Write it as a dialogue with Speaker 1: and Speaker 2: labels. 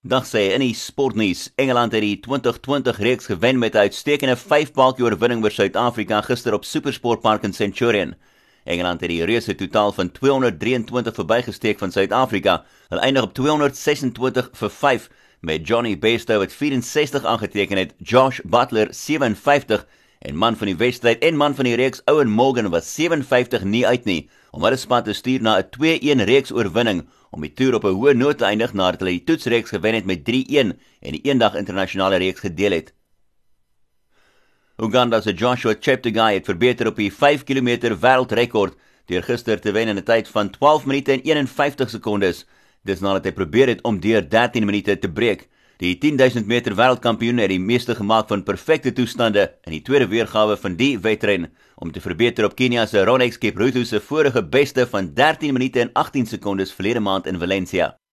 Speaker 1: Dag sê in die sportnuus, Engeland het die 2020 reeks gewen met 'n uitstekende 5-balkie oorwinning oor Suid-Afrika gister op SuperSport Park in Centurion. Engeland het die reuse totaal van 223 verbygesteek van Suid-Afrika. Hulle eindig op 226 vir 5 met Johnny Bairstow wat 64 aangeteken het, Josh Butler 57 en man van die wedstryd en man van die reeks Owen Morgan was 57 nie uit nie om hulle span te stuur na 'n 2-1 reeks oorwinning om die toer op 'n hoë noot te eindig nadat hulle die toetsreeks gewen het met 3-1 en die eendag internasionale reeks gedeel het. Uganda se Joshua Cheptegei het verbeter op die 5 km wêreldrekord deur gister te wen in 'n tyd van 12 minute en 51 sekondes. Dis nadat hy probeer het om deur 13 minute te breek. Die 10000 meter wêreldkampioen het die meeste gemaak van perfekte toestande in die tweede weergawe van die wedren om te verbeter op Kenia se Ronex Kipruto se vorige beste van 13 minute en 18 sekondes verlede maand in Valencia.